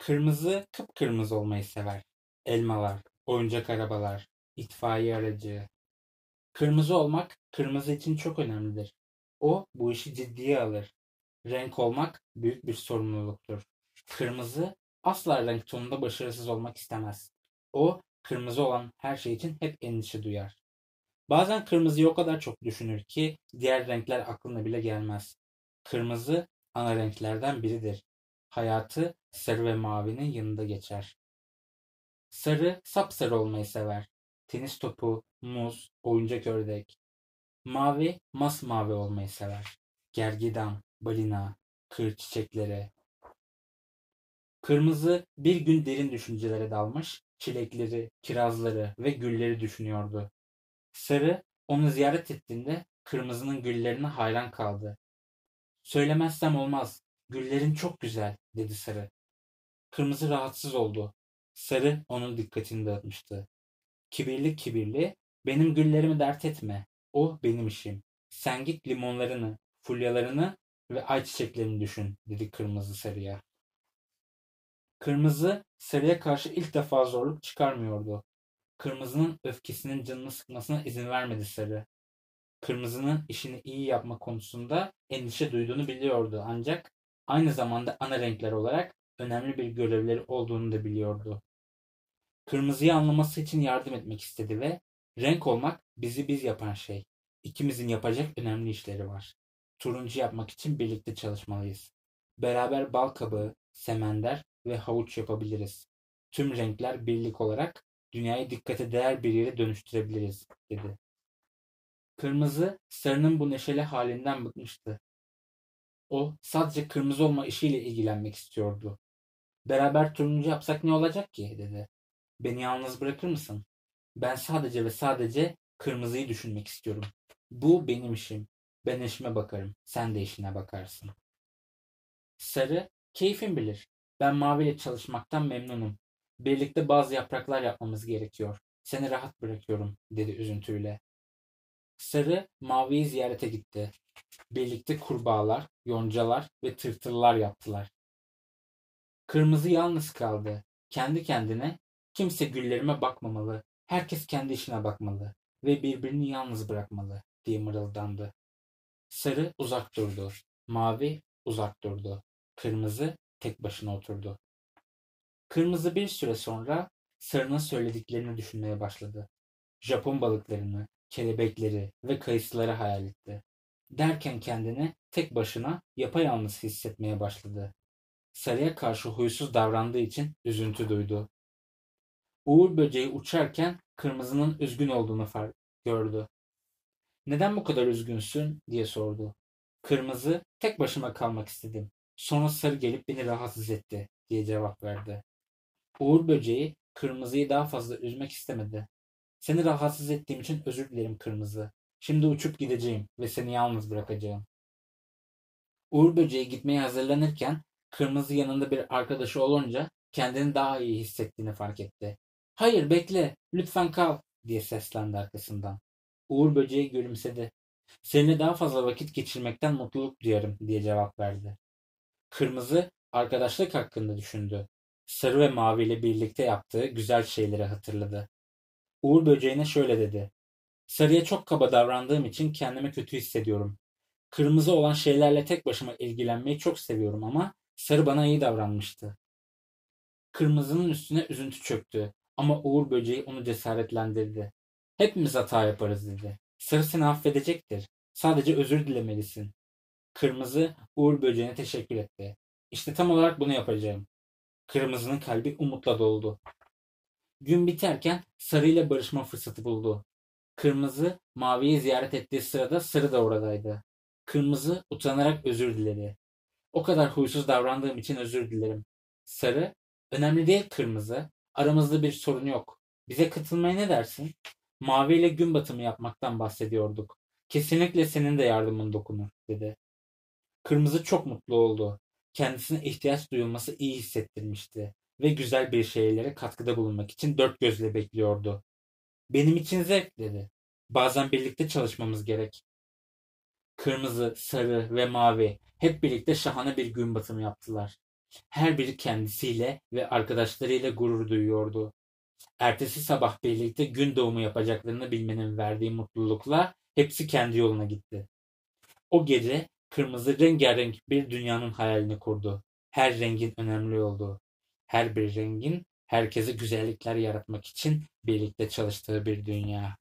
Kırmızı kıpkırmızı olmayı sever. Elmalar, oyuncak arabalar, itfaiye aracı. Kırmızı olmak kırmızı için çok önemlidir. O bu işi ciddiye alır. Renk olmak büyük bir sorumluluktur. Kırmızı asla renk tonunda başarısız olmak istemez. O kırmızı olan her şey için hep endişe duyar. Bazen kırmızıyı o kadar çok düşünür ki diğer renkler aklına bile gelmez. Kırmızı ana renklerden biridir. Hayatı sarı ve mavinin yanında geçer. Sarı sapsarı olmayı sever. Tenis topu, muz, oyuncak ördek. Mavi masmavi olmayı sever. Gergedan, balina, kır çiçekleri. Kırmızı bir gün derin düşüncelere dalmış, çilekleri, kirazları ve gülleri düşünüyordu. Sarı onu ziyaret ettiğinde kırmızının güllerine hayran kaldı. Söylemezsem olmaz, güllerin çok güzel, dedi Sarı. Kırmızı rahatsız oldu. Sarı onun dikkatini dağıtmıştı. Kibirli kibirli, benim güllerimi dert etme. O benim işim. Sen git limonlarını, fulyalarını ve ayçiçeklerini düşün, dedi kırmızı sarıya. Kırmızı sarıya karşı ilk defa zorluk çıkarmıyordu. Kırmızının öfkesinin canını sıkmasına izin vermedi sarı. Kırmızının işini iyi yapma konusunda endişe duyduğunu biliyordu ancak aynı zamanda ana renkler olarak önemli bir görevleri olduğunu da biliyordu. Kırmızıyı anlaması için yardım etmek istedi ve renk olmak bizi biz yapan şey. İkimizin yapacak önemli işleri var. Turuncu yapmak için birlikte çalışmalıyız. Beraber bal kabağı, semender ve havuç yapabiliriz. Tüm renkler birlik olarak dünyayı dikkate değer bir yere dönüştürebiliriz, dedi. Kırmızı, sarının bu neşeli halinden bıkmıştı. O sadece kırmızı olma işiyle ilgilenmek istiyordu. Beraber turuncu yapsak ne olacak ki, dedi. Beni yalnız bırakır mısın? Ben sadece ve sadece kırmızıyı düşünmek istiyorum. Bu benim işim. Ben işime bakarım. Sen de işine bakarsın. Sarı, keyfin bilir. Ben maviyle çalışmaktan memnunum. Birlikte bazı yapraklar yapmamız gerekiyor. Seni rahat bırakıyorum, dedi üzüntüyle. Sarı, maviyi ziyarete gitti. Birlikte kurbağalar, yoncalar ve tırtıllar yaptılar. Kırmızı yalnız kaldı. Kendi kendine, kimse güllerime bakmamalı, herkes kendi işine bakmalı ve birbirini yalnız bırakmalı, diye mırıldandı. Sarı uzak durdu. Mavi uzak durdu. Kırmızı tek başına oturdu. Kırmızı bir süre sonra sarının söylediklerini düşünmeye başladı. Japon balıklarını, kelebekleri ve kayısıları hayal etti. Derken kendini tek başına yapayalnız hissetmeye başladı. Sarıya karşı huysuz davrandığı için üzüntü duydu. Uğur böceği uçarken kırmızının üzgün olduğunu fark gördü. Neden bu kadar üzgünsün diye sordu. Kırmızı tek başıma kalmak istedim. Sonra sarı gelip beni rahatsız etti diye cevap verdi. Uğur böceği kırmızıyı daha fazla üzmek istemedi. Seni rahatsız ettiğim için özür dilerim kırmızı. Şimdi uçup gideceğim ve seni yalnız bırakacağım. Uğur böceği gitmeye hazırlanırken kırmızı yanında bir arkadaşı olunca kendini daha iyi hissettiğini fark etti. Hayır bekle, lütfen kal diye seslendi arkasından. Uğur böceği gülümsedi. Seninle daha fazla vakit geçirmekten mutluluk duyarım diye cevap verdi. Kırmızı arkadaşlık hakkında düşündü. Sarı ve mavi ile birlikte yaptığı güzel şeyleri hatırladı. Uğur böceğine şöyle dedi. Sarıya çok kaba davrandığım için kendimi kötü hissediyorum. Kırmızı olan şeylerle tek başıma ilgilenmeyi çok seviyorum ama sarı bana iyi davranmıştı. Kırmızının üstüne üzüntü çöktü ama Uğur böceği onu cesaretlendirdi. Hepimiz hata yaparız dedi. Sarı seni affedecektir. Sadece özür dilemelisin. Kırmızı Uğur böceğine teşekkür etti. İşte tam olarak bunu yapacağım. Kırmızının kalbi umutla doldu. Gün biterken sarı ile barışma fırsatı buldu. Kırmızı maviyi ziyaret ettiği sırada sarı da oradaydı. Kırmızı utanarak özür diledi. O kadar huysuz davrandığım için özür dilerim. Sarı, önemli değil kırmızı. Aramızda bir sorun yok. Bize katılmaya ne dersin? Mavi ile gün batımı yapmaktan bahsediyorduk. Kesinlikle senin de yardımın dokunur, dedi. Kırmızı çok mutlu oldu. Kendisine ihtiyaç duyulması iyi hissettirmişti ve güzel bir şeylere katkıda bulunmak için dört gözle bekliyordu. Benim için zevk dedi. Bazen birlikte çalışmamız gerek. Kırmızı, sarı ve mavi hep birlikte şahane bir gün batımı yaptılar. Her biri kendisiyle ve arkadaşlarıyla gurur duyuyordu. Ertesi sabah birlikte gün doğumu yapacaklarını bilmenin verdiği mutlulukla hepsi kendi yoluna gitti. O gece kırmızı rengarenk bir dünyanın hayalini kurdu. Her rengin önemli olduğu, her bir rengin herkese güzellikler yaratmak için birlikte çalıştığı bir dünya.